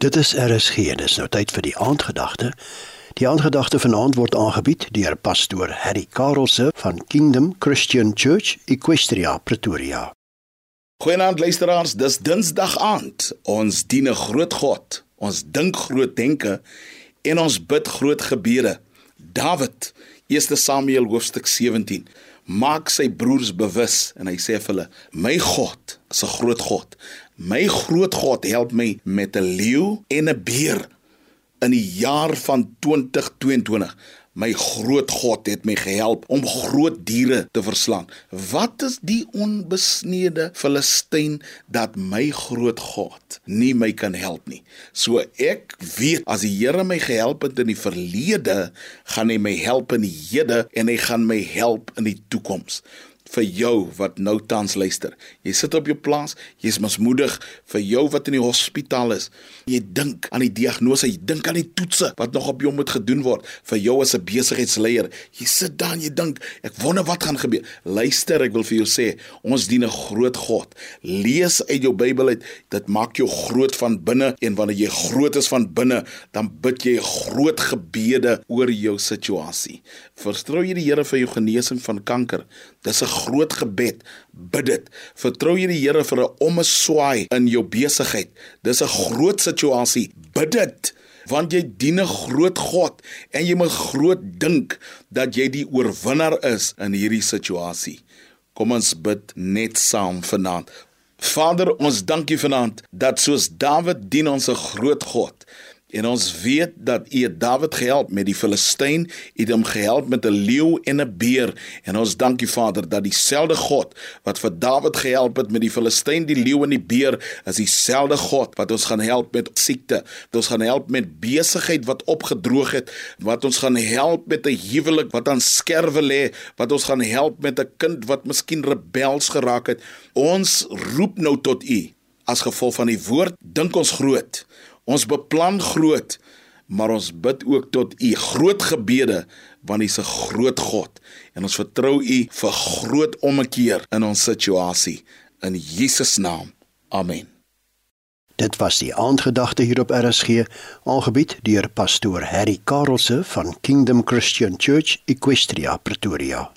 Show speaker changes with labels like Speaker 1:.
Speaker 1: Dit is RSG en dis nou tyd vir die aandgedagte. Die aandgedagte vanaand word aangebied deur pastoor Harry Karelse van Kingdom Christian Church, Equestria, Pretoria.
Speaker 2: Goeienaand luisteraars, dis Dinsdag aand. Ons dien 'n groot God. Ons dink groot denke en ons bid groot gebede. Dawid, 1 Samuel hoofstuk 17 maak sy broers bewus en hy sê vir hulle: "My God is 'n groot God. My groot God help my met 'n leeu en 'n beer in die jaar van 2022. My groot God het my gehelp om groot diere te verslaan. Wat is die onbesnede Filistyn dat my groot God nie my kan help nie? So ek weet as die Here my gehelp het in die verlede, gaan hy my help in die hede en hy gaan my help in die toekoms vir jou wat nou tans luister. Jy sit op jou plaas, jy's mismoedig vir jou wat in die hospitaal is. Jy dink aan die diagnose, jy dink aan die toetse wat nog op jou moet gedoen word vir jou as 'n besigheidsleier. Jy sit daar en jy dink, ek wonder wat gaan gebeur. Luister, ek wil vir jou sê, ons dien 'n groot God. Lees uit jou Bybel uit, dit maak jou groot van binne en wanneer jy groot is van binne, dan bid jy groot gebede oor jou situasie. Vertrou jy die Here vir jou genesing van kanker? Dis 'n groot gebed. Bid dit. Vertrou jy die Here vir 'n ommeswaai in jou besigheid. Dis 'n groot situasie. Bid dit want jy dien 'n groot God en jy moet groot dink dat jy die oorwinnaar is in hierdie situasie. Kom ons bid net saam vanaand. Vader, ons dankie vanaand dat soos Dawid dien ons 'n groot God. En ons weet dat U het Dawid gehelp met die Filistyn, U het hom gehelp met 'n leeu en 'n beer. En ons dankie Vader dat dieselfde God wat vir Dawid gehelp het met die Filistyn, die leeu en die beer, is dieselfde God wat ons gaan help met siekte, wat ons gaan help met besigheid wat opgedroog het, wat ons gaan help met 'n huwelik wat aan skerwe lê, wat ons gaan help met 'n kind wat miskien rebels geraak het. Ons roep nou tot U as gevolg van die woord, dink ons groot. Ons beplan groot, maar ons bid ook tot U groot gebede want U is 'n groot God en ons vertrou U vir groot ommekeer in ons situasie in Jesus naam. Amen.
Speaker 1: Dit was die aandgedagte hier op RSG, aangebied deur pastoor Harry Karelse van Kingdom Christian Church, Equestria, Pretoria.